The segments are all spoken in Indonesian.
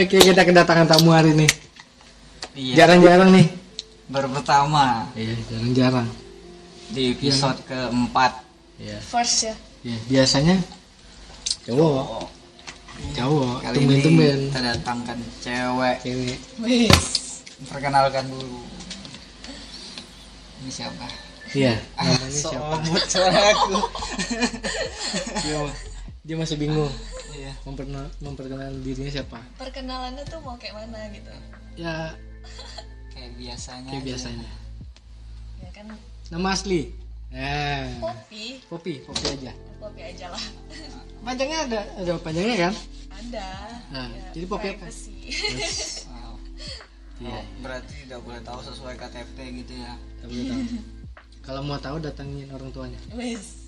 Oke, kita kedatangan tamu hari ini. Iya. Jarang-jarang nih. Baru pertama Iya, jarang-jarang. di episode keempat. Iya. First ya. Iya, biasanya cowok, Oh, cowok, kali tumben-tumben. ini kita datangkan cewek. Cewek. Wis. Perkenalkan dulu. Ini siapa? Iya, Ah, namanya siapa? Somut suara aku. Dia, masih bingung Iya. memperkenal, memperkenalkan dirinya siapa. Perkenalannya tuh mau kayak mana gitu. Ya, Kayak biasanya. kayak aja. biasanya. Ya kan Nama asli. Nah, Poppy, Popi, Popi aja. Poppy aja lah. Panjangnya ada ada panjangnya kan? Ada. Nah, Ya, jadi Poppy apa? Wow. Iya. Oh, berarti tidak boleh tahu sesuai KTP gitu ya. Tak boleh tahu. Kalau mau tahu datangin orang tuanya. Wis.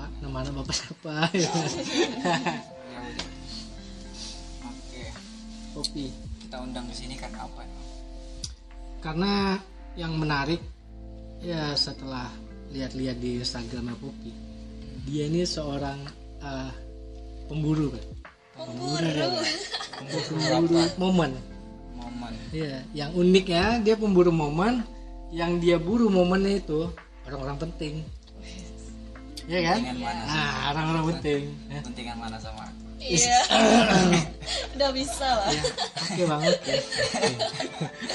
Pak, nama anak bapak siapa? Ya. Oke, Popi. kita undang ke sini kan apa? Karena yang menarik ya setelah lihat-lihat di Instagramnya Popi, dia ini seorang eh, pemburu kan. Pemburu. Pemburu momen. Momen. Iya, yang unik ya dia pemburu momen, yang dia buru momennya itu orang-orang penting. Iya kan? Kepentingan mana? Ah, orang-orang penting. Kepentingan mana sama aku? Iya. Udah bisa lah. Ya, Oke banget ya.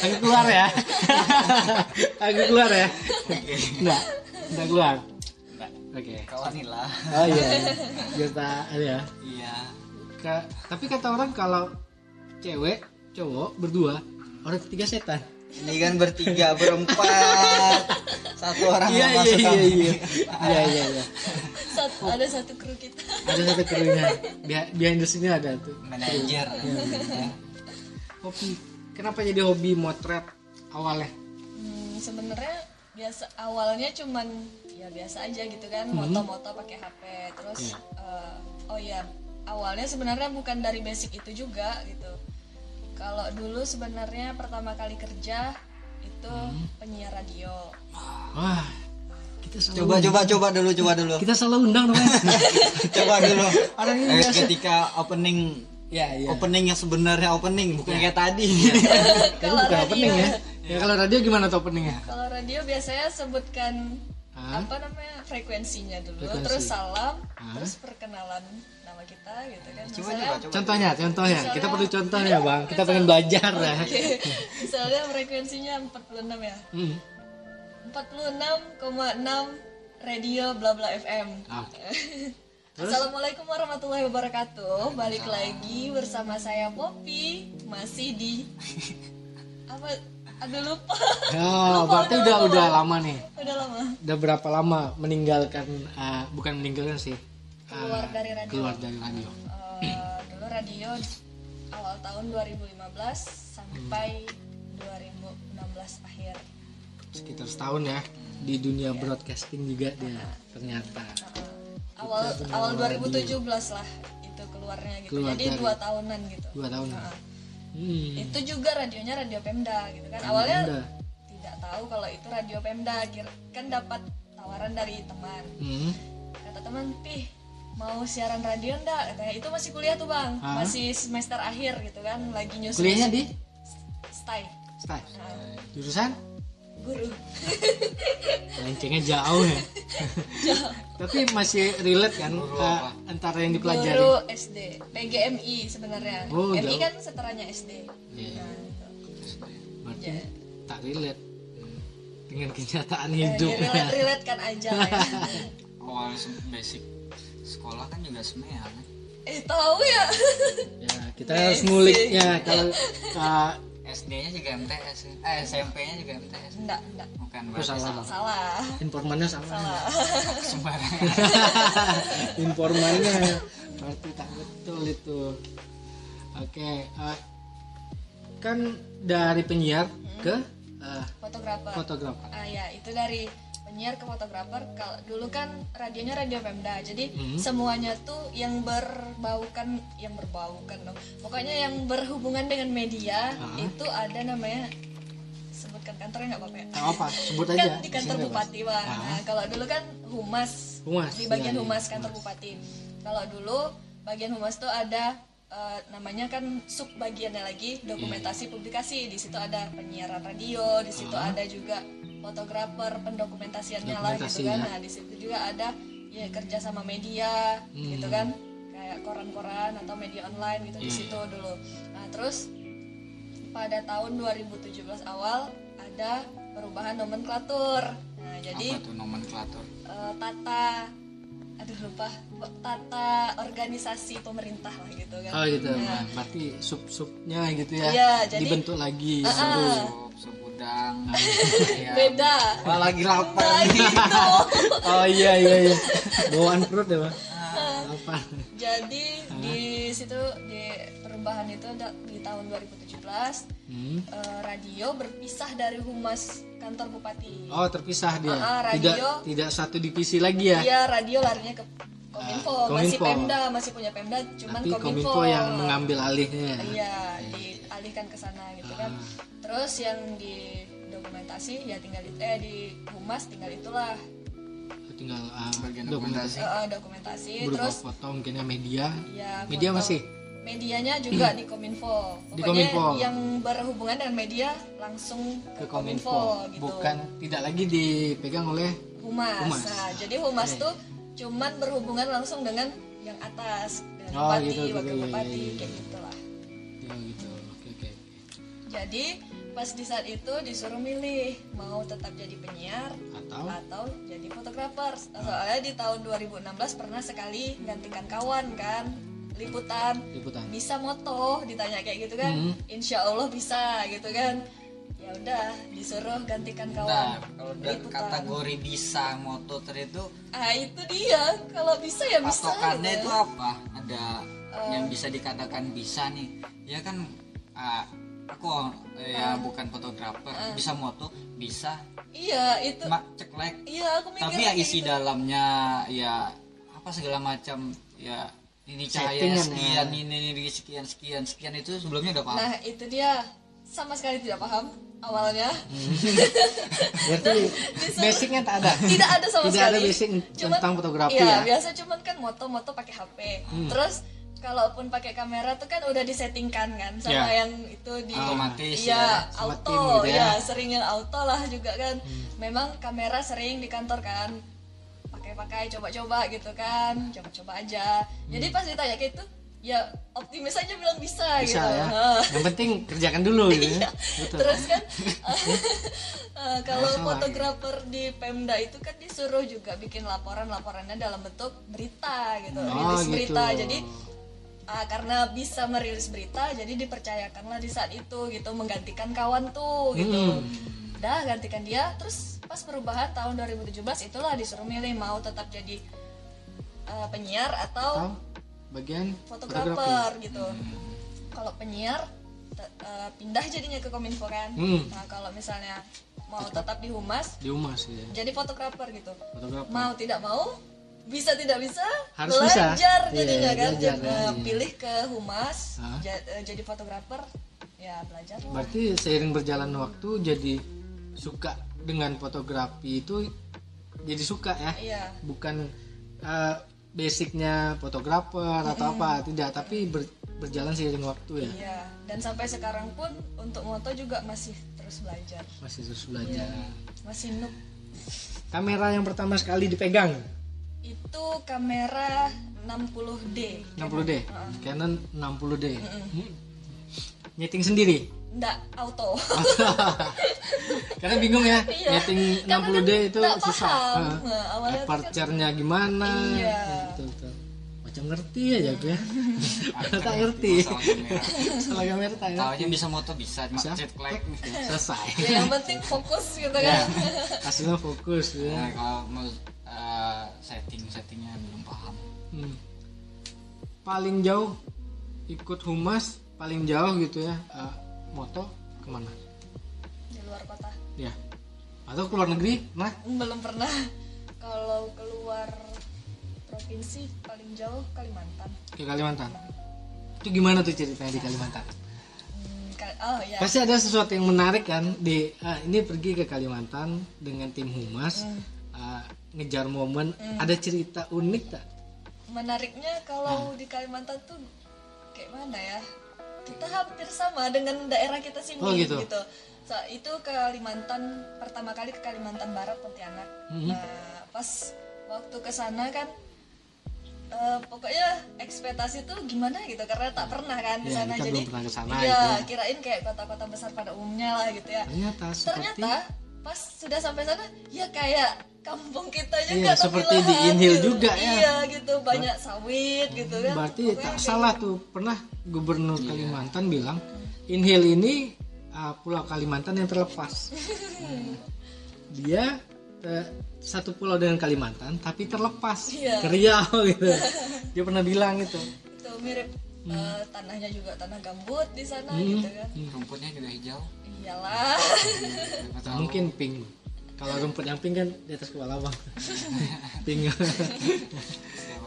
Aku keluar ya. Aku keluar ya. Enggak, enggak keluar. Enggak. Oke. Kawanilah. Oh iya. Ada ya. Iya. Ka- tapi kata orang kalau cewek, cowok berdua, orang ketiga setan. Ini kan bertiga, berempat. Satu orang Iya yang iya masuk iya kami. iya. Iya iya iya. Satu, ada satu kru kita. Ada satu krunya. Behind behind the scene ada tuh. Manajer. Iya. Hobi. Kenapa jadi hobi motret awalnya? Hmm, sebenarnya biasa awalnya cuman ya biasa aja gitu kan Hmm. moto-moto pakai HP terus Iya. eh, oh ya awalnya sebenarnya bukan dari basic itu juga gitu kalau dulu sebenarnya pertama kali kerja itu Hmm. penyiar radio Wah, kita selalu Coba coba coba dulu, coba dulu. kita selalu undang dong. Coba dulu. Orang ini Eh, biasa. ketika opening ya iya. opening yang sebenarnya opening bukan kayak tadi. Tadi Kalau bukan radio opening ya. ya. Ya kalau radio gimana tuh openingnya? kalau radio biasanya sebutkan Hah? apa namanya frekuensinya dulu Frekuensi. terus salam Hah? terus perkenalan nama kita gitu kan Coba Misalnya- coba coba. Contohnya, contohnya. Kita perlu contohnya, Bang. Kita pengen belajar ya. Oke, misalnya frekuensinya 46 ya. Hmm. 46,6 radio bla bla FM. Oke. Assalamualaikum warahmatullahi wabarakatuh. Balik lagi bersama saya Poppy masih di apa? Aduh lupa. Oh, berarti udah udah lama nih. Udah lama Udah berapa lama meninggalkan eh, bukan meninggalkan sih. eh, keluar dari radio. keluar dari radio. Eh, dulu radio awal tahun 2015 sampai 2016 akhir. Sekitar setahun ya di dunia broadcasting juga dia ternyata. awal awal 2017 lah itu keluarnya gitu Keluar jadi dari- dua tahunan gitu Dua tahun. Nah, Hmm. itu juga radionya radio Pemda gitu kan awalnya Pemda. tidak tahu kalau itu radio Pemda kan dapat tawaran dari teman Hmm. kata teman pih mau siaran radio ndak katanya itu masih kuliah tuh bang Ah. masih semester akhir gitu kan lagi nyusun Kuliahnya di stay Stai. Nah, Jurusan? Guru Lencengnya jauh ya. Tapi masih relate kan eh, antara yang dipelajari. guru SD PGMI sebenarnya Oh, MI jauh. kan seteranya SD Iya. nah, gitu. Berarti Ya. tak relate dengan kenyataan Ya, hidup. ya, relate, relate kan aja ya. Awal basic sekolah kan juga semea kan. eh tahu ya ya, kita harus ngulik ya kalau uh, SD-nya juga MTS. ya. Eh SMP-nya juga MTS. enggak enggak Bukan Oh, salah. salah. salah informannya sama. salah Sembarangan. informannya berarti tak betul itu. Oke, eh, kan dari penyiar ke eh, fotografer fotografer. ah ya itu dari penyiar ke fotografer kalau dulu kan radionya radio Pemda jadi Hmm. semuanya tuh yang berbaukan yang berbaukan dong pokoknya yang berhubungan dengan media Ah. itu ada namanya sebutkan kantornya nggak apa-apa ya apa, sebut aja. kan di kantor bupati Ah. nah, kalau dulu kan humas Humas, di bagian iya, iya, humas kantor humas. bupati kalau dulu bagian humas tuh ada eh, namanya kan sub bagiannya lagi dokumentasi publikasi. Di situ ada penyiaran radio di situ ada juga fotografer pendokumentasiannya lah gitu kan. ya. nah di situ juga ada ya kerja sama media gitu kan. Kayak koran-koran atau media online gitu di Iya, situ dulu. Nah terus pada tahun 2017 awal ada perubahan nomenklatur. Nah jadi apa tuh nomenklatur? Eh, tata aduh lupa. Tata organisasi pemerintah lah gitu kan. Oh gitu. Nah, berarti sub subnya gitu ya Iya, jadi- dibentuk lagi. Seru sup sup udang. Ayam. beda. Wah, lagi lapar. Nah gitu. Oh iya iya iya. Bawaan perut ya pak? Apa jadi di situ di perubahan itu ada di tahun 2017 hmm. eh, radio berpisah dari humas kantor bupati oh terpisah dia Ah, ah, tidak radio. tidak satu divisi lagi ya Iya radio larinya ke Kominfo, masih Kominfo. Pemda, masih punya Pemda, cuman tapi Kominfo, kominfo yang mengambil alihnya Iya, dialihkan ke sana gitu kan. Ah. Terus yang di dokumentasi ya tinggal di- eh di humas tinggal itulah tinggal ah, Bagian dokumentasi eh, eh, dokumentasi. berupa Terus foto mungkin ya media ya media foto. masih medianya juga di Kominfo. Di Pokoknya Kominfo. yang berhubungan dengan media langsung ke ke, kominfo gitu. bukan tidak lagi dipegang oleh humas. Humas. Nah, jadi humas tuh cuman berhubungan langsung dengan yang atas, dengan Oh, bupati, gitu, gitu, wakil iya, bupati, iya, iya. kayak gitulah. ya gitu oke oke Jadi pas di saat itu disuruh milih mau tetap jadi penyiar atau atau jadi fotografer. Soalnya di tahun 2016 pernah sekali gantikan kawan kan liputan. Liputan. Bisa moto ditanya kayak gitu kan. Hmm. insya Allah bisa gitu kan. Ya udah disuruh gantikan kawan. Kalau udah liputan. kategori bisa moto itu ah itu dia. Kalau bisa ya bisa patokannya gitu. itu apa? Ada yang bisa dikatakan bisa nih. Ya kan ah, aku eh, ya bukan fotografer. Bisa moto? Bisa. Iya itu. Mak ceklek. Iya aku mikir tapi ya isi gitu. dalamnya ya apa segala macam ya ini cahaya Settingan, sekian ini, ini sekian sekian sekian itu sebelumnya udah paham. Nah itu dia sama sekali tidak paham awalnya. Berarti basicnya tak ada. Tidak ada sama tidak sekali. ada basic tentang fotografi iya, ya? biasa cuman kan moto-moto pakai HP terus kalaupun pakai kamera tuh kan udah disettingkan kan sama Ya. yang itu di Otomatis iya ya. Sama auto gitu ya. ya seringnya auto lah juga kan. Memang kamera sering di kantor kan pakai-pakai coba-coba gitu kan coba-coba aja jadi pas ditanya kayak itu ya optimis aja bilang bisa, bisa gitu ya yang penting kerjakan dulu gitu ya Iya. betul Terus kan eh, kalau Masalah. fotografer di Pemda itu kan disuruh juga bikin laporan-laporannya dalam bentuk berita gitu, Oh, rilis gitu. berita. Jadi ah, karena bisa merilis berita, jadi dipercayakanlah di saat itu gitu menggantikan kawan tuh gitu. Hmm. Udah gantikan dia, terus pas perubahan tahun 2017 itulah disuruh milih mau tetap jadi eh, penyiar atau atau bagian fotografer gitu. Kalau penyiar eh, pindah jadinya ke Kominfo kan. Hmm. Nah, kalau misalnya mau tetap di humas di humas ya jadi fotografer gitu. fotografer Mau tidak mau bisa tidak bisa Harus bisa. belajar Iya, jadinya kan belajar, Jadi, ya, eh, iya. pilih ke humas ja- jadi fotografer ya belajar lah. berarti seiring berjalan waktu jadi suka dengan fotografi itu jadi suka ya Iya. bukan eh, basicnya fotografer atau apa tidak tapi ber- berjalan seiring waktu ya Iya, dan sampai sekarang pun untuk moto juga masih terus belajar. masih terus belajar Masih noob. kamera yang pertama sekali dipegang Itu kamera 60D. 60D Canon 60D Hmm. nyeting sendiri Enggak auto. karena bingung ya Iya. nyeting Karena 60D kan itu nggak susah paham. Nah, awalnya tuh kan- gimana Iya. betul, betul. macam ngerti aja aku ya tak ngerti Masalah kamera. salah kamera tak Tahu ngerti aja bisa moto bisa, cuma Bisa? ceklek selesai ya yang penting fokus gitu ya kan. hasilnya fokus ya Nah, kalau mau eh, setting settingnya belum paham. Hmm. paling jauh ikut humas paling jauh gitu ya eh, moto ke mana? Di luar kota. ya. Atau keluar negeri? Nah. Belum pernah. Kalau keluar provinsi paling jauh Kalimantan. ke Kalimantan? Itu gimana tuh ceritanya di Kalimantan? Hmm, Kal- oh ya. pasti ada sesuatu yang menarik kan di ah, ini pergi ke Kalimantan dengan tim humas Hmm. ah, ngejar momen. Ada cerita unik tak? Menariknya kalau di Kalimantan tuh kayak mana ya kita hampir sama dengan daerah kita sini Oh, gitu. So, itu ke Kalimantan pertama kali ke Kalimantan Barat Pontianak Mhm. nah pas waktu ke sana kan eh, pokoknya ekspektasi tuh gimana gitu karena tak pernah kan di Ya, sana kita jadi belum pernah ke sana iya gitu ya. kirain kayak kota-kota besar pada umumnya lah gitu ya ternyata seperti ternyata pas sudah sampai sana ya kayak kampung kita juga Iya, seperti di lahan Inhil gitu. juga ya. iya gitu. Banyak sawit gitu kan. Berarti Pokoknya tak kayak salah gitu. tuh. Pernah gubernur Kalimantan bilang Inhil ini uh, pulau Kalimantan yang terlepas. Dia uh, satu pulau dengan Kalimantan tapi terlepas. Iya. ke Riau gitu. Dia pernah bilang itu itu mirip eh, tanahnya juga tanah gambut di sana Hmm. gitu kan. Rumputnya juga hijau. Iyalah. Mungkin pink kalau rumput yang pink kan di atas kepala bang. Pink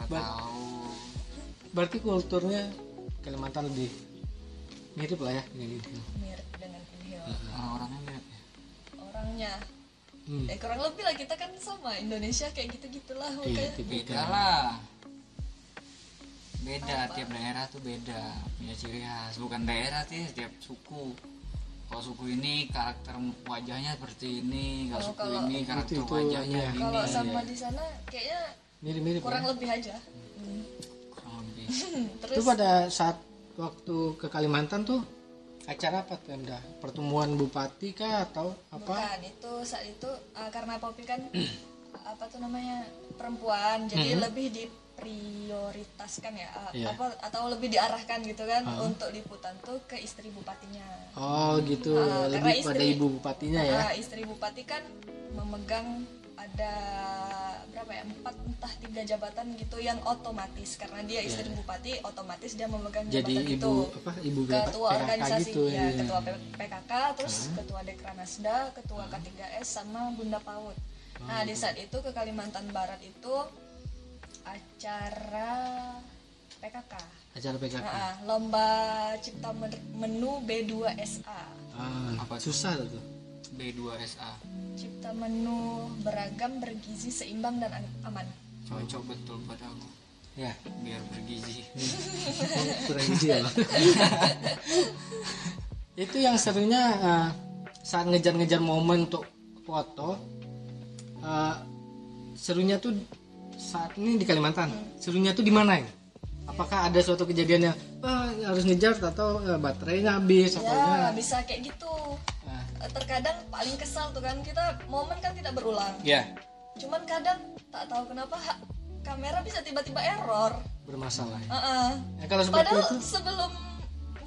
tahu. Berarti kulturnya Kalimantan lebih mirip lah ya dengan Inhil mirip dengan Inhil orang-orangnya mirip ya? Orangnya. Hmm. eh kurang lebih lah kita kan sama. Indonesia kayak gitu gitulah iya beda lah. Beda tiap daerah tuh beda. Punya ciri khas. Bukan daerah sih setiap suku kalau suku ini karakter wajahnya seperti ini kalau Kalau- suku kalau- ini karakter Itu- wajahnya iya. ini kalau sama iya. di sana kayaknya mirip-mirip kurang ya? lebih aja Hmm. kurang lebih terus itu pada saat waktu ke Kalimantan tuh acara apa tuh Emda? Pertemuan bupati kah atau apa? Bukan, itu saat itu uh, karena Popi kan apa tuh namanya perempuan, jadi lebih diprioritaskan ya uh, Iya. apa atau lebih diarahkan gitu kan untuk liputan tuh ke istri bupatinya. Oh gitu, karena lebih pada istri- ibu bupatinya ya. Ah, istri bupati kan memegang ada berapa ya empat entah tiga jabatan gitu yang otomatis karena dia istri bupati otomatis dia memegang. Jadi jabatan ibu itu apa ibu ketua PKK organisasi gitu ya, ya. ketua PKK terus ketua Dekranasda ketua K3S sama Bunda PAUD nah di saat itu ke Kalimantan Barat itu acara PKK Acara PKK. nah, lomba cipta men- menu B2SA Ah, Apa susah tuh. B2SA cipta menu beragam bergizi seimbang dan an- aman. Cocok betul buat aku. Ya, biar bergizi. Kurang gizi ya. Itu yang serunya eh, saat ngejar-ngejar momen untuk foto eh, serunya tuh saat ini di Kalimantan serunya tuh di mana ya apakah ada suatu kejadian yang "Wah, harus ngejar atau eh, baterainya habis ya gimana? bisa kayak gitu Ah, Eh, terkadang paling kesal tuh kan kita momen kan tidak berulang ya cuman kadang tak tahu kenapa ha- kamera bisa tiba-tiba error bermasalah ya. Heeh. Ya, kalau padahal itu sebelum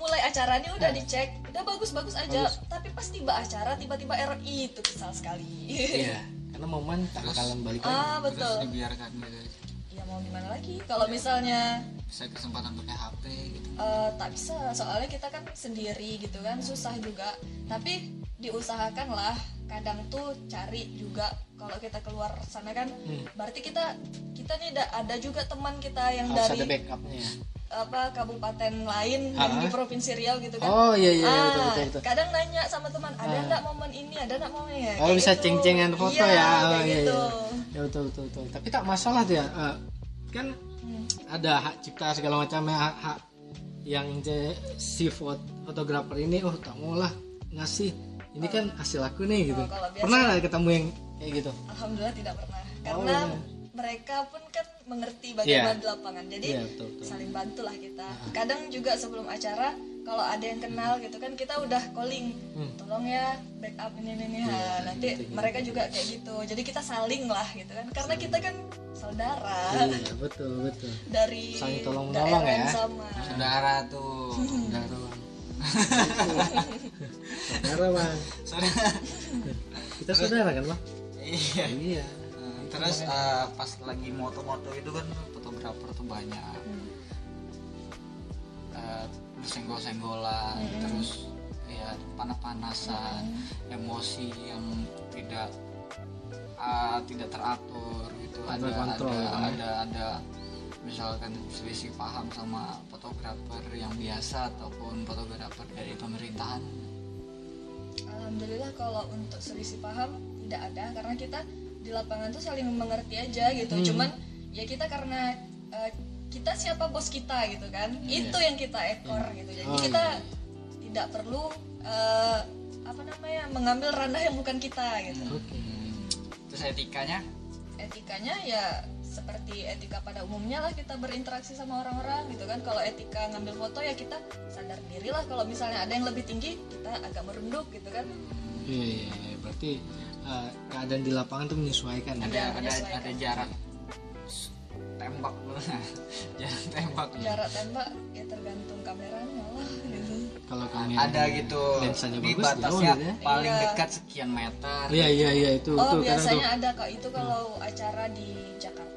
mulai acara ini udah dicek udah bagus-bagus aja. Tapi pas tiba acara tiba-tiba error. Itu kesal sekali. Iya karena momen tak bakalan balik lagi. ah terus betul dibiarkan gitu. Ya mau gimana lagi? Kalau misalnya bisa kesempatan pakai HP gitu. Eh, tak bisa. Soalnya kita kan sendiri gitu kan susah juga. Tapi diusahakan lah kadang tuh cari juga kalau kita keluar sana kan berarti kita kita nih da- ada juga teman kita yang harus ada dari backupnya ya apa kabupaten lain yang di provinsi Riau gitu kan oh iya iya Ah, betul betul, betul. kadang nanya sama teman ada nggak momen ini ada nggak momen ya Oh Kayak bisa gitu. ceng-cengan foto Iya, ya, oh, iya, gitu iya. ya betul betul betul. Tapi tak masalah tuh ya, eh, kan Hmm. ada hak cipta segala macam ya, hak, hak yang si fot fotografer ini, oh tak mau lah ngasih, ini kan hasil aku nih gitu. Oh, kalau biasa- Pernah nggak ketemu yang kayak gitu? alhamdulillah tidak pernah Oh, karena iya. mereka pun kan mengerti bagaimana Iya. di lapangan jadi Iya betul betul. saling bantulah kita kadang juga sebelum acara kalau ada yang kenal gitu kan kita udah calling Hmm. tolong ya backup ini ini, ini Ha, nanti mereka juga kayak gitu jadi kita saling lah gitu kan karena kita kan saudara Iya betul betul. dari Saling tolong menolong ya. yang sama saudara tuh saudara Saudara bang, saudara. Kita saudara kan bang? iya. Iya. Eh, terus eh, pas lagi moto-moto itu kan fotografer tuh banyak. Eh, bersenggol-senggolan terus ya panas-panasan emosi yang tidak ah, tidak teratur gitu. Ada kontrol, ada, ya. ada ada misalkan selisih paham sama fotografer yang biasa ataupun fotografer dari pemerintahan Alhamdulillah kalau untuk selisih paham tidak ada. Karena kita di lapangan tuh saling mengerti aja gitu. Hmm. Cuman ya kita karena eh, kita siapa bos kita gitu kan. Itu yang kita ekor gitu. Jadi Oh, kita tidak perlu eh, apa namanya mengambil ranah yang bukan kita gitu. Oke. Terus etikanya? Etikanya ya seperti etika pada umumnya lah kita berinteraksi sama orang-orang gitu kan. Kalau etika ngambil foto ya kita sadar diri lah. Kalau misalnya ada yang lebih tinggi kita agak merunduk gitu kan. Iya iya iya. berarti eh, keadaan di lapangan tuh menyesuaikan ya? Ada. ada ada menyesuaikan. ada jarak tembak. Jarak tembak. Jarak tembak ya tergantung kameranya lah gitu. Kalau kami ada gitu. lensanya ini bagus batasnya jauh gitu ya. paling Iya. dekat sekian meter. Iya iya iya. Itu oh itu kadang tuh. biasanya ada kok. Itu kalau acara di Jakarta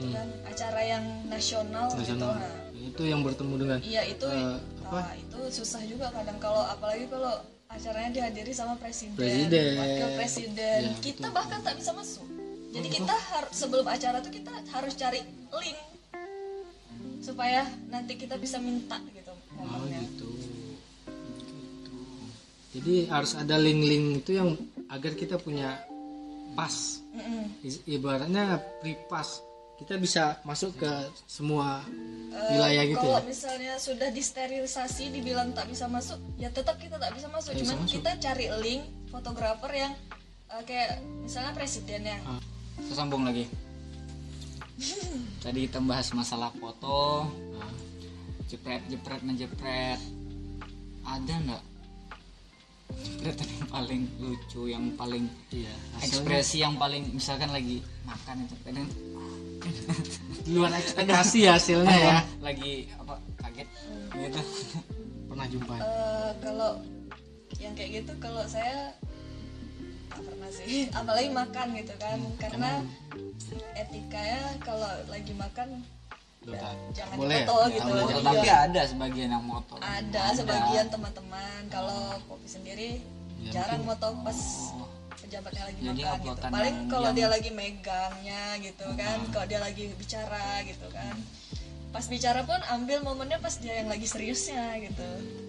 gitu Hmm. kan acara yang nasional, nasional gitu nah. itu yang bertemu dengan iya itu Eh, ah, itu susah juga kadang kalau apalagi kalau acaranya dihadiri sama presiden, Presiden. wakil presiden Iya, kita betul. bahkan tak bisa masuk jadi kita harus sebelum acara tuh kita harus cari link supaya nanti kita bisa minta gitu oh momennya gitu Gitu. jadi harus ada link-link itu yang agar kita punya pas ibaratnya free pass kita bisa masuk ke semua Eh, wilayah gitu kalau ya? misalnya sudah disterilisasi dibilang tak bisa masuk ya tetap kita tak bisa masuk. Tak bisa cuman masuk. kita cari link fotografer yang eh, kayak misalnya presiden yang Ah. Kita sambung lagi. Tadi kita bahas masalah foto. Nah, jepret jepret menjepret. Ada nggak? Jepretan yang paling lucu yang paling iya ekspresi yang paling misalkan lagi makan itu kadang luar ekspektasi hasilnya ya. Lagi apa kaget. Gitu. Pernah jumpa. Eh, kalau yang kayak gitu kalau saya pernah sih. Apalagi makan gitu kan. Hmm, karena etikanya kalau lagi makan ya, jangan boleh ya? dipoto Tak gitu boleh, Iya. jangan. Tapi ada sebagian yang motor ada sebagian teman-teman. Kalau kopi sendiri Ya, jarang moto pas pejabatnya lagi Jadi makan gitu. paling yang- kalau yang- dia lagi megangnya gitu kan kalau dia lagi bicara gitu kan. Pas bicara pun ambil momennya pas dia yang lagi seriusnya gitu.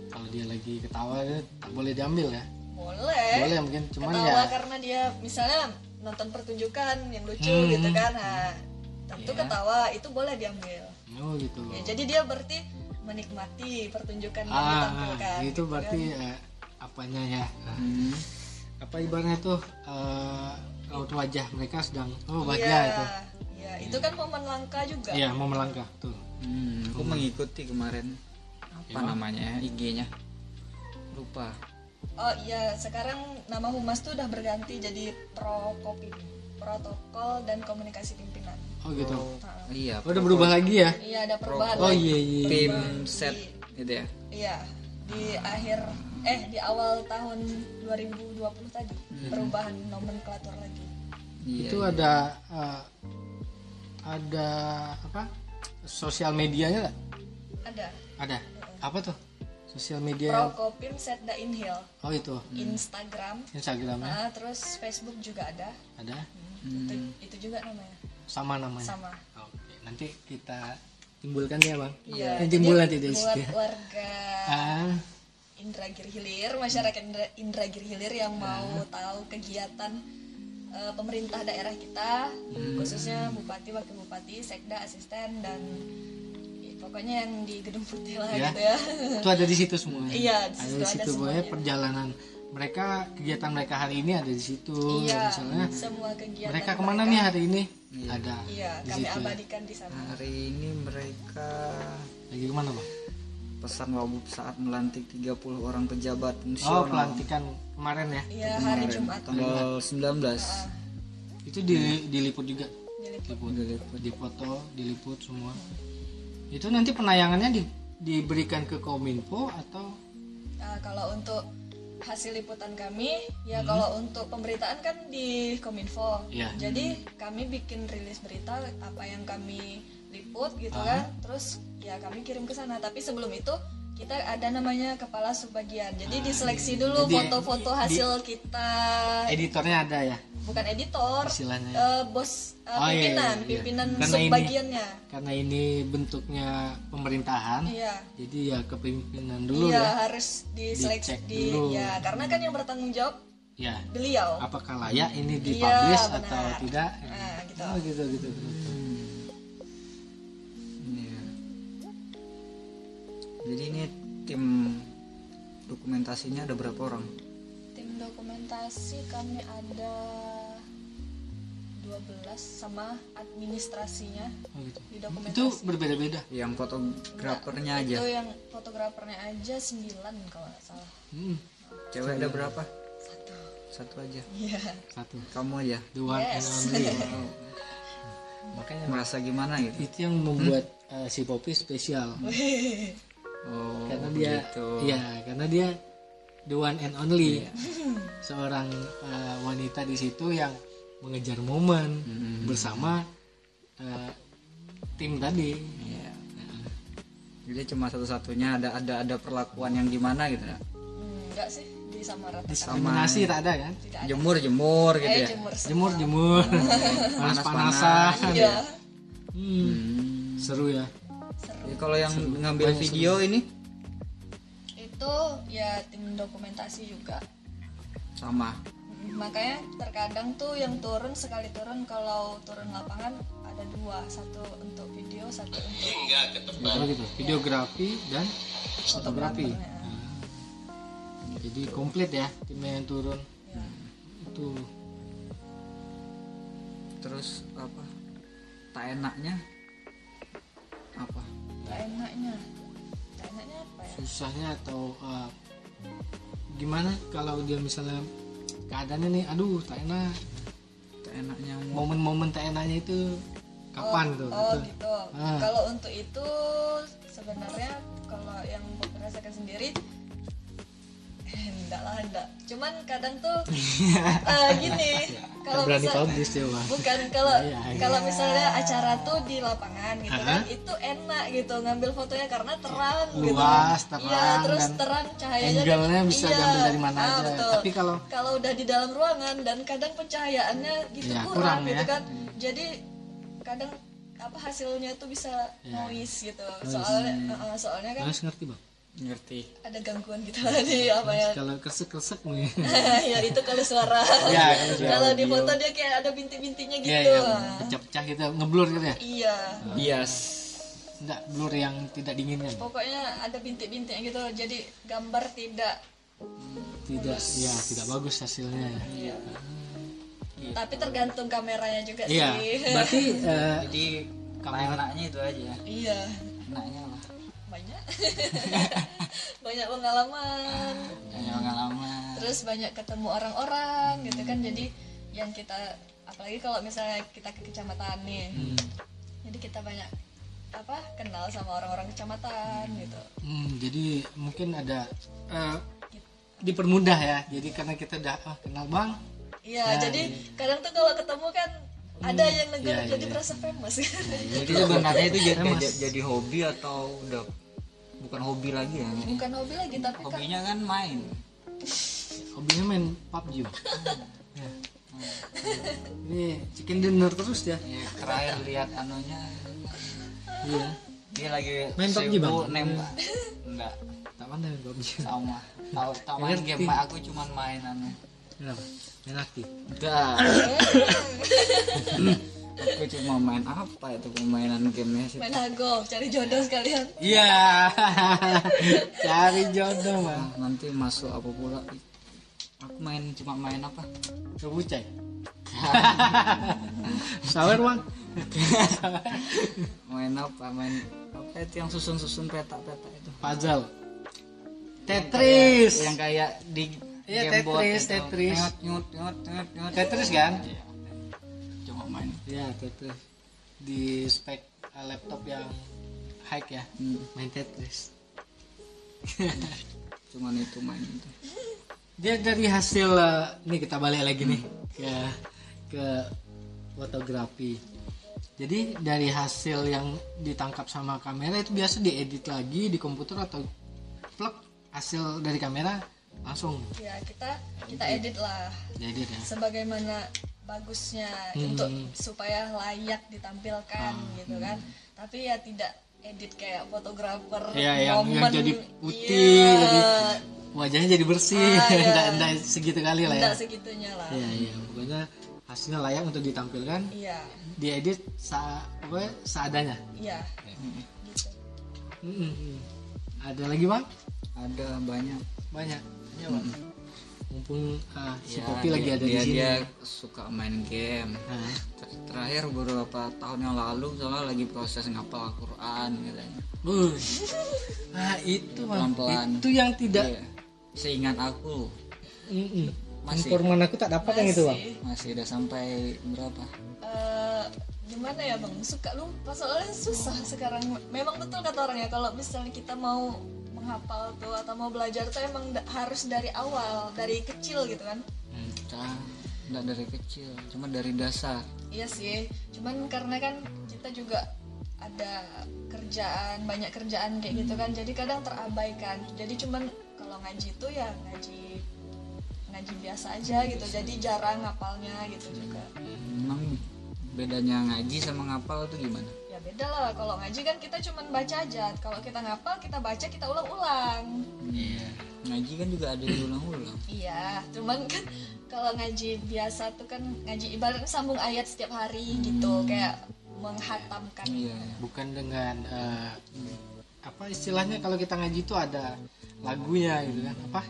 Kalau dia lagi ketawa boleh diambil ya? Boleh. Boleh mungkin cuman ketawa ya karena dia misalnya nonton pertunjukan yang lucu Hmm. gitu kan nah tentu Iya. ketawa itu boleh diambil. Oh gitu ya, jadi dia berarti menikmati pertunjukan yang ah ditampilkan itu gitu berarti kan. eh, apanya ya? Hmm. Apa ibaratnya tuh eh, raut wajah mereka sedang oh bahagia Iya, itu? iya, itu kan momen langka juga. iya mau melangkah tuh Hmm, aku mengikuti kemarin. Apa Gimana? namanya? Ya, IG-nya lupa. Oh iya, sekarang nama humas tuh udah berganti jadi Prokopim, Protokol dan Komunikasi Pimpinan. oh gitu. Nah, iya oh, udah berubah lagi ya? Iya ada perubahan. oh iya iya tim Di- set gitu ya? Iya, di akhir eh di awal tahun 2020 tadi perubahan nomenklatur lagi. iya itu ada eh, ada apa? Sosial medianya nggak? Ada. Ada? Apa tuh? Sosial media Prokopim Setda Inhil, oh itu. Instagram, Instagramnya nah, terus Facebook juga ada. ada? Itu, itu juga namanya. sama namanya? Sama. oke nanti kita timbulkan ya bang. Iya. Eh, timbul nanti di buat warga ah Indragiri Hilir, masyarakat Indra, Indragiri Hilir yang mau tahu kegiatan eh, pemerintah daerah kita, khususnya bupati, wakil bupati, sekda, asisten dan ya, pokoknya yang di Gedung Putih lah Ya. gitu ya. itu ada di situ semua Iya, di ada situ di ada situ pokoknya semuanya. perjalanan mereka kegiatan mereka hari ini ada di situ Iya, misalnya semua kegiatan mereka ke mana nih hari ini ada Iya, di kami situ ya. abadikan di sana. hari ini mereka lagi ke mana bang pesan wabub saat melantik 30 orang pejabat oh fungsional pelantikan kemarin ya? Iya, hari Jumat. tanggal 19 itu di, diliput juga? Diliput. diliput. Dipoto diliput semua. Itu nanti penayangannya di, diberikan ke kominfo atau? Nah, kalau untuk hasil liputan kami, Hmm. ya kalau untuk pemberitaan kan di Kominfo. Iya. Jadi kami bikin rilis berita apa yang kami liput gitu Ah. kan. Terus ya kami kirim ke sana. Tapi sebelum itu kita ada namanya kepala subbagian. Jadi diseleksi dulu Ah, Jadi, foto-foto di- hasil kita. editornya ada ya Bukan editor, istilahnya eh, bos eh, Oh, iya, pimpinan, iya, iya. pimpinan Karena ini- subbagiannya. karena ini bentuknya pemerintahan Iya. jadi ya kepemimpinan dulu Iya, ya harus diseleksi Dicek di dulu. ya karena kan yang bertanggung jawab ya beliau. apakah layak ini Iya, dipublish benar. atau tidak Nah, gitu. oh gitu gitu, gitu. Jadi ini tim dokumentasinya ada berapa orang? Tim dokumentasi kami ada 12 sama administrasinya. Oh, gitu. di dokumentasi. itu berbeda-beda? Yang fotografernya aja? itu yang fotografernya aja 9 kalau nggak salah. Hmm, cewek ada berapa? Satu. Satu aja. Iya. Satu. Kamu aja. The one and Yes. only makanya merasa gimana gitu? itu yang membuat eh, si Poppy spesial oh karena dia gitu. ya karena dia the one and only. Seorang eh, wanita di situ yang mengejar momen Mm-mm. bersama eh, tim tadi. Iya. jadi cuma satu-satunya ada ada ada perlakuan yang gimana gitu ya Hmm, enggak sih disamaratakan diskriminasi tak ada kan? Tidak ada. Jemur jemur gitu eh ya? jemur jemur jemur. Panas panasan iya. Hmm, Hmm. seru ya seru. Jadi kalau yang ngambil video. ini? Itu ya tim dokumentasi juga. Sama. Makanya terkadang tuh yang turun sekali turun kalau turun lapangan ada dua. Satu untuk video satu untuk oh gitu videografi dan fotografi. Fotografernya. Nah, jadi komplit ya timnya yang turun. Ya. itu. Terus apa? Tak enaknya apa tak enaknya. Enaknya apa ya? Susahnya atau eh, gimana kalau dia misalnya keadaannya nih aduh tak enak. Tak enaknya. Momen-momen tak enaknya itu kapan tuh? oh Itu. gitu. Ah. kalau untuk itu sebenarnya kalau yang Bob rasakan sendiri eh, enggak lah enggak. Cuman kadang tuh eh, gini kalau berani misal publish dia Bang. bukan kalau Iya, iya. kalau misalnya acara tuh di lapangan gitu kan itu enak gitu ngambil fotonya karena terang gitu Luas, terang, iya terus dan terang cahayanya kan- angle-nya bisa iya, diambil dari mana ah, aja. betul. Tapi kalau- kalau udah di dalam ruangan dan kadang pencahayaannya gitu Iya, kurang, kurang gitu ya. kan jadi kadang apa hasilnya tuh bisa Iya. noise gitu soalnya eh, eh, soalnya kan harus ngerti bang ngerti. Ada gangguan gitu lah di apa ya? Kalau kresek kresek nih. Ya itu kalau suara. Ya, kalau suara kalau di foto dia kayak ada bintik-bintiknya Iya, gitu. iya, pecah-pecah gitu ngeblur gitu ya? Iya. Bias enggak blur yang tidak diinginkan. Pokoknya ada bintik-bintiknya gitu jadi gambar tidak tidak ya tidak bagus hasilnya. Ya iya. tapi tergantung kameranya juga iya sih. berarti eh, jadi Kamera- enaknya itu aja. Ya iya. Enaknya banyak. Banyak pengalaman. Hanya pengalaman. Terus banyak ketemu orang-orang gitu kan. Jadi yang kita apalagi kalau misalnya kita ke kecamatan nih. Hmm, jadi kita banyak apa kenal sama orang-orang kecamatan gitu. Hmm, jadi mungkin ada eh, dipermudah ya. Jadi karena kita udah ah, kenal bang iya jadi kadang tuh kalau ketemu kan ada yang negur iya, jadi iya. merasa famous. Jadi sebenarnya itu jadi, jadi hobi atau udah bukan hobi lagi ya bukan hobi lagi tapi kan hobinya kan main. Hobinya main PUBG bang Ya. ini chicken dinner terus ya? Ya, terakhir lihat anunya. Iya. Dia lagi Main PUBG, Bang? nembak. Enggak. Tak main PUBG sama. Tahu tahu main game aku cuman main anu. Kenapa? Main aktif? Udah aku cuma main apa itu permainan gamenya sih? Main hago cari jodoh sekalian. Iya. Cari jodoh bang. Ah, nanti masuk apa pula? Aku main cuma main apa? Kebucai sawer bang. Main apa? Main apa itu yang susun-susun peta-peta itu? Puzzle. Tetris yang kayak di Iya, game board Tetris. Tetris. nyut nyut nyut nyut nyut. Tetris kan? Iya. Main. Iya Tetris di spek uh, laptop yang high ya. Hmm, main Tetris. Cuman itu main itu. Dia dari hasil uh, nih kita balik lagi nih ke ke fotografi. Jadi dari hasil yang ditangkap sama kamera itu biasa diedit lagi di komputer atau plug hasil dari kamera langsung. Ya kita kita edit. lah. Diedit ya. Sebagaimana bagusnya Hmm. untuk supaya layak ditampilkan gitu kan. Tapi ya tidak edit kayak fotografer Iya, yang, yang momen. jadi putih Iya, jadi wajahnya jadi bersih. Ah. Nggak- nggak segitu kali lah ya. Nggak segitunya lah. Iya iya. Pokoknya hasilnya layak untuk ditampilkan iya. diedit sa apa, seadanya. Iya. Gitu. Mm-mm. ada lagi bang? Ada banyak. Banyak. Ya bang mumpung ah, si Ya, dia- lagi ada dia, di sini dia suka main game Nah, Ter- terakhir beberapa tahun yang lalu soalnya lagi proses ngapal Al-Quran katanya nah itu bang Pelan-pelan. itu yang tidak Iya. seingat aku Mm-mm. Masih. informan aku tak dapat yang itu bang Masih. masih udah sampai berapa Eh, gimana ya bang suka lupa soalnya susah sekarang memang betul kata orang ya kalau misalnya kita mau menghafal tuh atau mau belajar tuh emang da- harus dari awal dari kecil gitu kan? Hmm. Nggak dari kecil cuma dari dasar. Iya sih cuman karena kan kita juga ada kerjaan banyak kerjaan kayak gitu kan jadi kadang terabaikan. Jadi cuman kalau ngaji itu ya ngaji ngaji biasa aja gitu jadi jarang ngapalnya gitu juga. Emang bedanya ngaji sama ngapal tuh gimana beda lah kalau ngaji kan kita cuman baca aja. Kalau kita ngapal kita baca kita ulang-ulang. Iya. Ngaji kan juga ada yang ulang-ulang iya cuman kan kalau ngaji biasa tuh kan ngaji ibaratnya sambung ayat setiap hari gitu kayak menghatamkan. Iya. Bukan dengan eh, apa istilahnya kalau kita ngaji itu ada lagunya gitu kan. Apa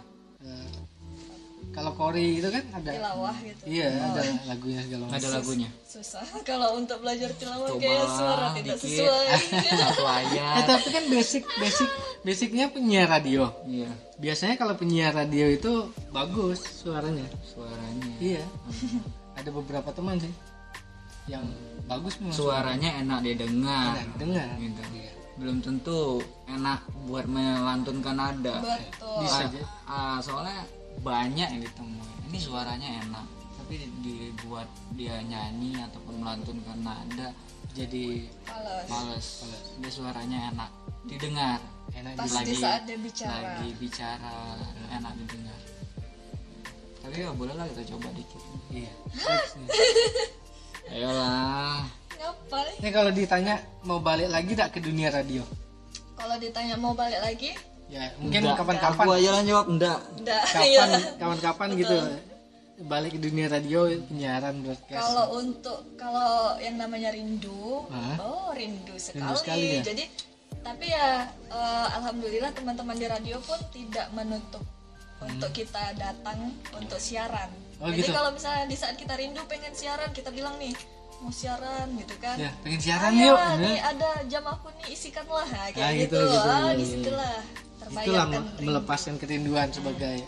kalau kori itu kan ada. Tilawah gitu. Iya ada lagunya segala ada macam. lagunya. Susah. Kalau untuk belajar tilawah Coba kayak suara tidak dikit. sesuai. Satu eh tapi kan basic basic basicnya penyiar radio. Iya. Biasanya kalau penyiar radio itu bagus suaranya. Suaranya. Iya. Ada beberapa teman sih yang bagus memang suaranya. Enak didengar enak dengar gitu. Iya. belum tentu enak buat melantunkan nada. Betul. Bisa. Aja. ah, soalnya banyak yang ditemui ini suaranya enak tapi dibuat dia nyanyi ataupun melantunkan nada jadi Males. males. Dia suaranya enak. Didengar. Enak pas di di saat dia bicara. Lagi bicara enak didengar. Tapi ya boleh lah kita coba dikit. Iya. Ayolah Ini kalau ditanya mau balik lagi tak ke dunia radio? kalau ditanya mau balik lagi Ya mungkin kapan-kapan, aku aja lah jawab enggak enggak iya kapan, kapan-kapan gitu balik ke dunia radio penyiaran broadcast. kalau untuk kalau yang namanya rindu Hah? oh rindu sekali, sekali ya? jadi tapi ya eh, alhamdulillah teman-teman di radio pun tidak menutup untuk kita datang untuk siaran Hmm. Oh, jadi gitu? kalau misalnya di saat kita rindu pengen siaran kita bilang nih mau siaran gitu kan Ya, pengen siaran Ayo, yuk. nih ada jam aku nih isikanlah nah, kayak Ah, gitu, gitu, gitu, ah iya, di iya. situlah Itulah melepaskan kerinduan sebagai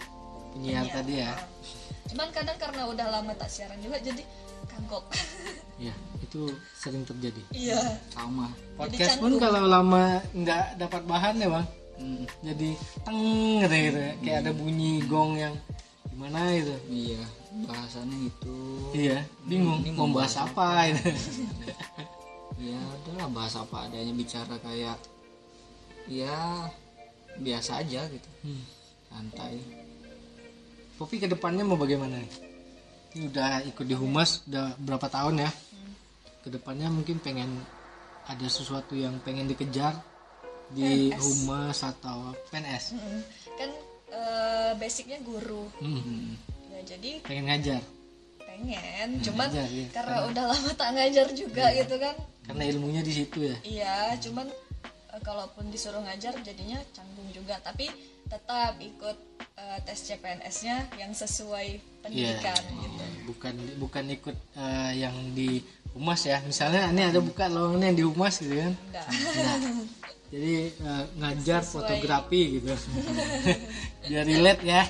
penyiar Iya. tadi ya. cuman kadang karena udah lama tak siaran juga jadi kagok Ya, itu sering terjadi. iya sama Podcast pun kalau lama nggak dapat bahan ya bang, Hmm, jadi teng gitu, gitu ya. kayak ada bunyi gong yang gimana gitu. iya bahasannya itu Iya, bingung Ini mau bahas apa gitu. ya udahlah bahas apa adanya bicara kayak ya biasa aja gitu Hmm. santai Popi ke depannya mau bagaimana? Ini udah ikut di humas udah berapa tahun ya? Ke depannya mungkin pengen ada sesuatu yang pengen dikejar di humas atau PNS. Mm-mm. kan eh, basicnya guru Hmm, ya jadi pengen ngajar pengen cuman ngajar, iya. karena udah lama tak ngajar juga gitu kan karena ilmunya di situ ya. iya cuman eh, kalaupun disuruh ngajar jadinya canggung juga. Tapi tetap ikut eh, tes CPNS-nya yang sesuai pendidikan gitu. Bukan bukan ikut eh, yang di humas ya. Misalnya ini ada buka lowongan yang di humas gitu kan. Nah, jadi ngajar fotografi gitu. Biar relate ya.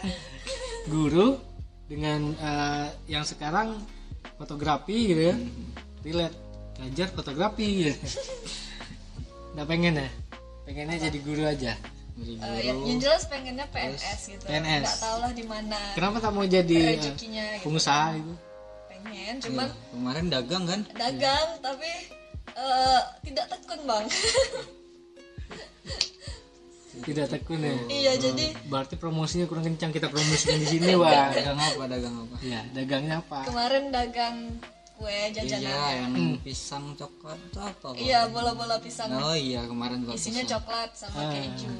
Guru dengan yang sekarang fotografi gitu ya. Relate. Ngajar fotografi gitu. Nggak pengen ya? Pengennya jadi guru aja? Jadi Eh, yang, yang jelas pengennya PNS gitu. PNS. nggak tahu lah di mana kenapa tak mau jadi eh, rezekinya gitu. pengusaha gitu pengen cuman kemarin dagang kan? Dagang tapi eh, tidak tekun bang. Tidak tekun ya? Iya jadi berarti promosinya kurang kencang kita promosikan di sini wah dagang apa dagang apa? Ya dagangnya apa? Kemarin dagang kue jajanan. Iya yang pisang coklat itu apa Bang? iya bola-bola pisang. Oh iya kemarin gua isinya pisang. coklat sama Ah. keju.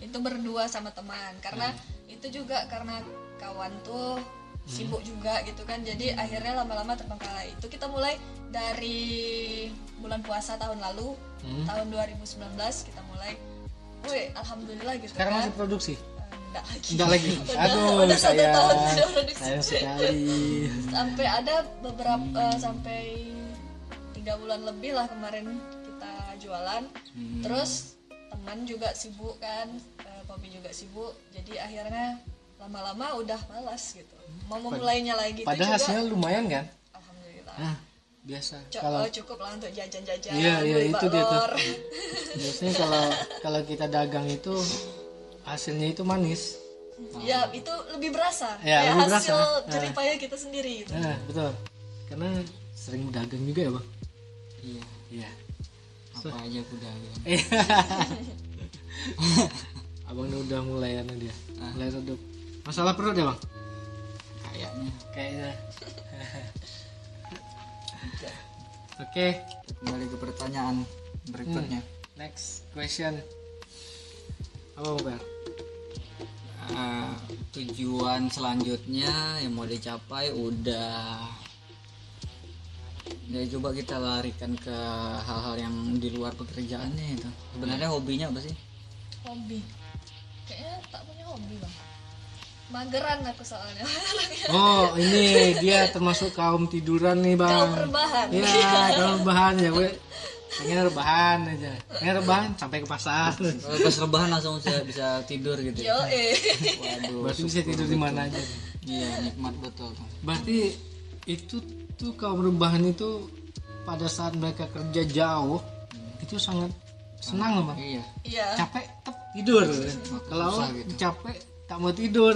Itu berdua sama teman karena itu juga karena kawan tuh sibuk juga gitu kan jadi akhirnya lama-lama terbengkalai itu kita mulai dari bulan puasa tahun lalu Hmm. tahun 2019 kita mulai. Woi alhamdulillah gitu sekarang kan. masih produksi enggak lagi. Tidak lagi Udah- aduh udah satu saya tahun tidak produksi. sekali. Sampai ada beberapa eh, sampai tiga bulan lebih lah kemarin kita jualan. Terus teman juga sibuk kan Poppy juga sibuk. Jadi akhirnya lama-lama udah malas gitu. Mau memulainya lagi padahal hasilnya lumayan kan? Alhamdulillah. Nah biasa. Kalau eh, cukup lah untuk jajan-jajan Iya, iya, itu dia tuh. biasanya kalau kalau kita dagang itu hasilnya itu manis. Ya itu lebih berasa. Ya, kayak lebih hasil berasa. Nah. jeripaya kita sendiri gitu. Nah betul. Karena sering dagang juga ya bang? Iya. Iya. Apa aja aku dagang? Abang ini udah mulai anu dia Ah. mulai redup. Masalah perut ya bang? Kayaknya. Kayaknya. Oke. Kembali ke pertanyaan berikutnya. Next question. Apa bang Ah, tujuan selanjutnya yang mau dicapai udah. Ya coba kita larikan ke hal-hal yang di luar pekerjaannya itu. Sebenarnya hobinya apa sih? Hobi. Kayaknya tak punya hobi bang. Mageran aku soalnya. Oh ini dia termasuk kaum tiduran nih bang. Kaum rebahan. iya kaum rebahan ya gue pengen rebahan aja. Pengen rebahan sampai ke pasar. Kalau pas rebahan langsung bisa, bisa tidur gitu ya? yo eh waduh berarti bisa tidur di mana aja? Iya nikmat betul. Berarti itu tuh kaum rebahan itu pada saat mereka kerja jauh itu sangat senang loh bang iya. Iya. Capek tep tidur. Kalau gitu. capek tak mau tidur.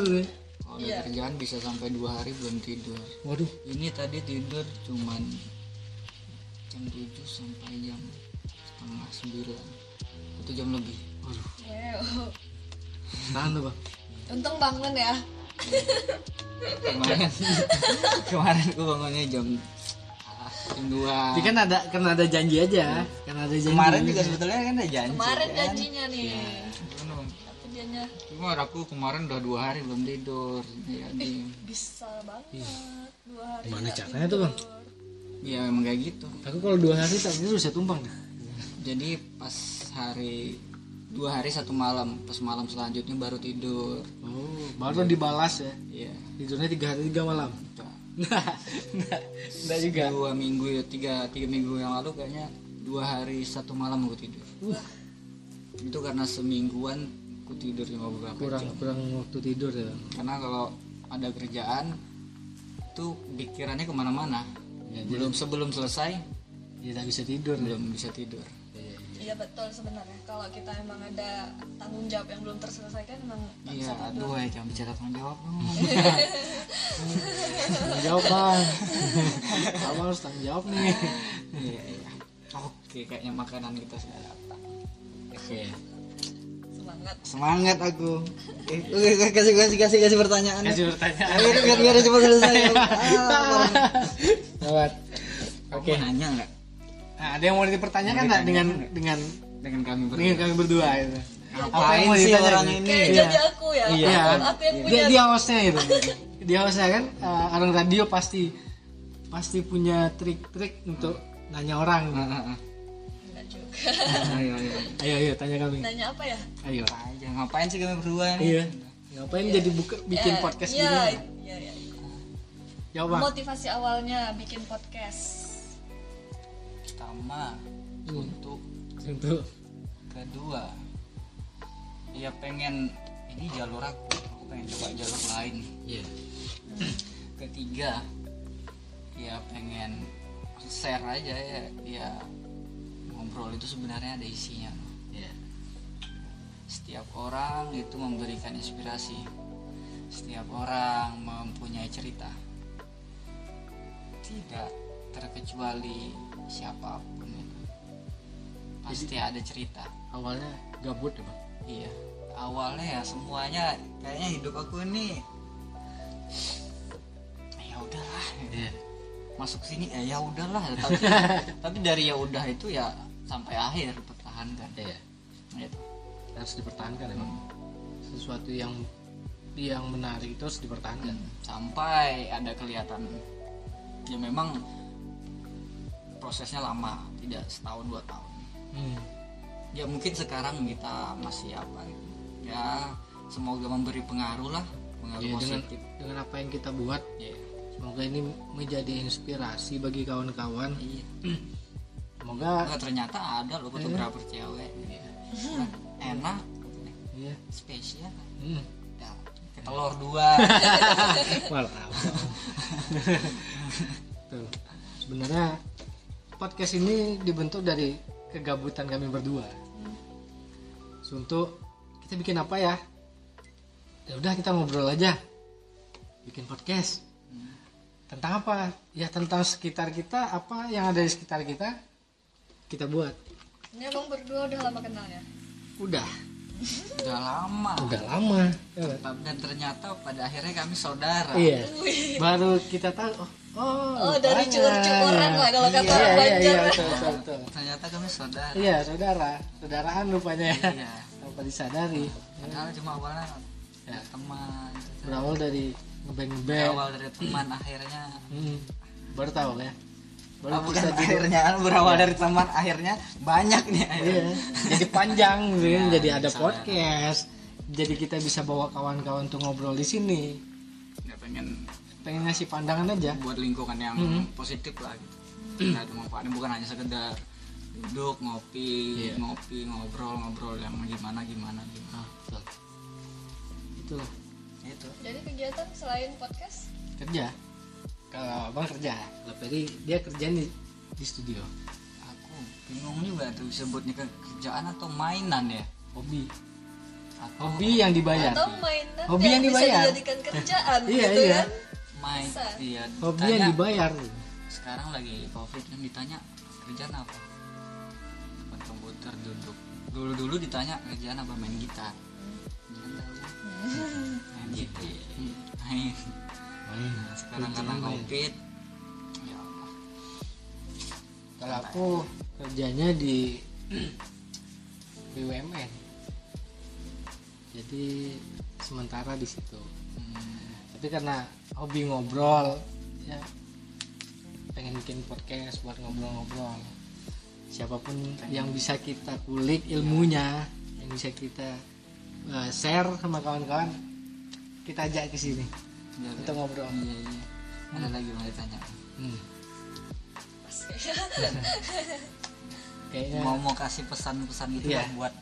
Kalau ada kerjaan bisa sampai dua hari belum tidur. Waduh. Ini tadi tidur cuman jam 7 sampai jam setengah sembilan. Itu jam lebih. Waduh. Tahan tuh bang. Untung bangun ya. Kemarin. Kemarin aku bangunnya jam ah, jam dua. Tapi kan ada kan ada janji aja. Kan ada janji. Kemarin juga sebetulnya kan ada janji kemarin kan? janjinya nih. Cuman, tapi dianya cuma aku kemarin udah dua hari belum tidur. Ya, jadi bisa banget. Dua hari Gimana nggak caranya tuh, Bang? Tidur. ya emang kayak gitu. Aku kalau dua hari tak tidur saya tumpang. Jadi pas hari dua hari satu malam pas malam selanjutnya baru tidur. Oh baru dibalas ya? Iya. Tidurnya tiga hari tiga malam? Nah nah enggak juga. Dua minggu ya tiga tiga minggu yang lalu kayaknya dua hari satu malam aku tidur. Uh, itu karena semingguan aku tidur cuma beberapa kurang jam. kurang waktu tidur ya. Karena kalau ada kerjaan itu pikirannya ke mana-mana Ya, belum sebelum selesai ya tak bisa tidur. ya. belum bisa tidur. Iya betul sebenarnya. Kalau kita emang ada tanggung jawab yang belum terselesaikan emang iya bisa tidur. aduh ya jangan bicara tanggung jawab tanggung jawab bang. Kamu harus tanggung jawab nih. Iya. Iya oke kayaknya makanan kita sudah datang oke. Semangat. Semangat aku. Eh, oke, kasih kasih kasih kasih pertanyaan kasih pertanyaan. Ayo biar biar cepat selesai. Ah, lewat. Oke. nanya nggak? Nah, ada yang mau dipertanyakan nggak dengan dengan dengan kami berdua. dengan kami berdua itu? Ngapain mau sih ditanya orang gitu? ini? Kayak Iya. jadi aku ya. Iya. aku, Iya. aku yang dia punya dia hostnya itu. Dia hostnya kan eh, orang radio pasti pasti punya trik-trik untuk nanya orang. Enggak juga. Ayo ayo. Ayo ayo tanya kami. Nanya apa ya? Ayo. Apa aja ngapain sih kami berdua nih? Iya. Ngapain jadi buka bikin Ya, podcast iya, gini jawab bang. Motivasi awalnya bikin podcast. Pertama Hmm. untuk untuk? kedua ya pengen ini jalur aku. Aku pengen coba jalur lain. Iya. Ketiga ya pengen share aja ya ya ngobrol itu sebenarnya ada isinya. Iya. Setiap orang itu memberikan inspirasi. Setiap orang mempunyai cerita tidak terkecuali siapa pun itu. Pasti ada cerita. awalnya gabut ya bang? Iya. Awalnya ya semuanya kayaknya hidup aku ini ya udahlah. Iya. Masuk sini eh ya udahlah. Tapi tapi dari ya udah itu ya sampai akhir pertahankan iya. Gitu. Harus dipertahankan ya bang? Sesuatu yang yang menarik itu harus dipertahankan. Sampai ada kelihatan ya memang prosesnya lama tidak setahun dua tahun. Hmm. ya mungkin sekarang kita masih apa gitu. ya semoga memberi pengaruh lah pengaruh Ya, dengan positif. dengan apa yang kita buat ya semoga ini menjadi inspirasi bagi kawan-kawan. Iya. Semoga Nggak, ternyata ada loh fotografer cewek. Nah, enak. Iya. Spesial. Hmm. ya, telur dua. Tuh. Sebenarnya podcast ini dibentuk dari kegabutan kami berdua. So, Untuk kita bikin apa ya? Ya udah kita ngobrol aja. Bikin podcast. Tentang apa? Ya tentang sekitar kita, apa yang ada di sekitar kita kita buat. Ini abang berdua udah lama kenalnya. Udah, udah lama udah lama. Ya kan? dan ternyata pada akhirnya kami saudara Iya. Baru kita tahu oh, oh, Oh, dari cuur-cuuran lah kalau kata iya, orang iya, Banjar. iya, betul, betul, betul. ternyata kami saudara Iya, saudara. Saudaraan rupanya ya. iya Tanpa disadari. padahal cuma awalnya Ya. teman Berawal dari ngeband-ngeband. awal dari teman akhirnya Hmm. Baru tahu ya. Baru Ah, bukan akhirnya berawal dari teman akhirnya banyak nih Iya. akhirnya. Jadi panjang gitu kan. Iya, Jadi ada saudara. podcast. Jadi kita bisa bawa kawan-kawan untuk ngobrol di sini. nggak pengen Pengen ngasih pandangan aja. buat lingkungan yang Hmm. positif lah gitu nggak ada manfaatnya bukan hanya sekedar duduk ngopi Iya. ngopi ngobrol ngobrol yang gimana gimana gimana Ah, betul. Itulah itu Jadi kegiatan selain podcast, kerja. Kalau abang kerja, Peri dia kerja di di studio. aku bingung juga tuh sebutnya kerjaan atau mainan ya Hobi. atau Hobi yang dibayar. atau mainan Hobi yang dibayar. bisa dijadikan kerjaan Iya, gitu iya. kan? Main iya Hobi ditanya, yang dibayar. sekarang lagi covid kan ditanya kerjaan apa depan komputer duduk dulu dulu ditanya kerjaan apa main gitar main gitar main Main. Nah, sekarang karena main. covid ya Allah. Kalau aku kerjanya di BUMN. Jadi sementara di situ. Hmm, Tapi karena hobi ngobrol, ya pengen bikin podcast buat ngobrol-ngobrol. Siapa pun yang bisa kita kulik ilmunya, yang bisa kita uh, share sama kawan-kawan, kita ajak ke sini ya, untuk ngobrol. iya, iya. ada lagi mau ditanya Hmm. Pas. Kayaknya mau mau kasih pesan-pesan gitu lah buat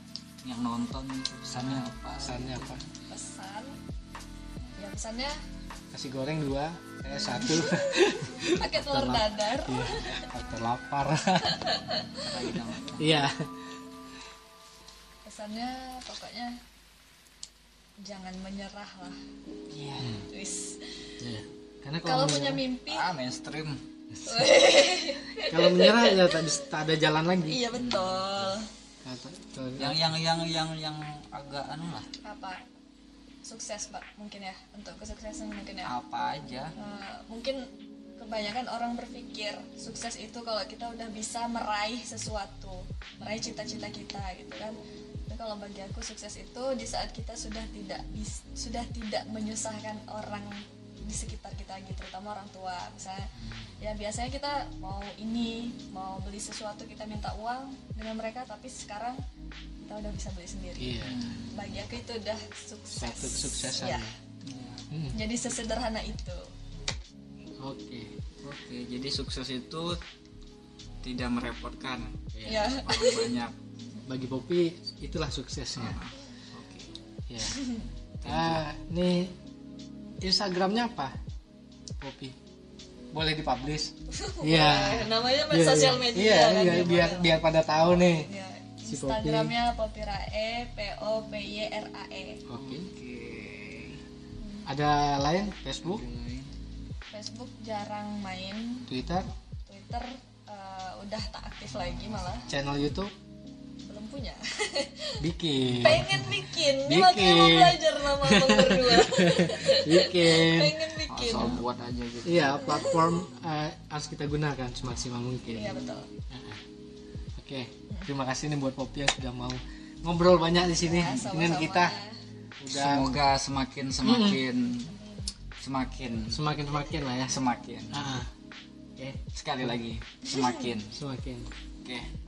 yang nonton pesannya apa pesannya apa? pesan ya pesannya Kasih goreng dua, saya satu. pakai telur dadar Iya, atau lapar. Iya. pesannya pokoknya jangan menyerah lah iya wis Iya. Karena kalau kalau punya mimpi ah mainstream kalau menyerah ya tak, bisa- tak ada jalan lagi. iya betul yang yang yang yang yang agak anu lah apa sukses pak mungkin ya. Untuk kesuksesan mungkin ya. Apa aja? Eh, mungkin kebanyakan orang berpikir sukses itu kalau kita udah bisa meraih sesuatu meraih cita-cita kita gitu kan. Tapi kalau bagi aku sukses itu di saat kita sudah tidak sudah tidak menyusahkan orang di sekitar kita gitu terutama orang tua misalnya ya biasanya kita mau ini mau beli sesuatu kita minta uang dengan mereka tapi sekarang kita udah bisa beli sendiri Iya. bagi aku itu udah sukses Satu kesuksesan. ya Iya. Hmm, jadi sesederhana itu Oke. oke jadi sukses itu tidak merepotkan ya orang banyak Bagi Popi itulah suksesnya. oke Ya. Ah, nih Instagramnya apa? Popi. Boleh dipublish? Iya. Eh, namanya Iya, sosial media Iya, kan iya, ya, biar boleh. biar pada tahu nih. Ya, Si Poppy. Instagramnya Popirae P O P Y R A E Oke. oke Ada lain? Facebook, Facebook jarang main Twitter, Twitter eh, udah tak aktif lagi malah channel YouTube, punya. Bikin. pengen bikin. Ini makanya mau belajar nama abang berdua. Bikin. pengen bikin. Asal buat aja gitu. Iya, platform eh, harus kita gunakan semaksimal mungkin. iya betul. Oke, terima kasih nih buat Popi yang sudah mau ngobrol banyak di sini. Ya, dengan kita. Udah semoga semakin semakin semakin. Semakin semakin lah ya. semakin. Ah, Oke, sekali lagi. Semakin. Semakin. oke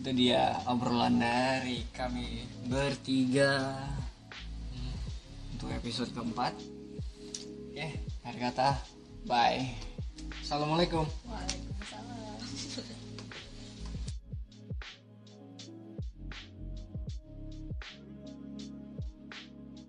itu dia obrolan dari kami bertiga. Untuk episode keempat. Oke hari kata bye. Assalamualaikum. Waalaikumsalam.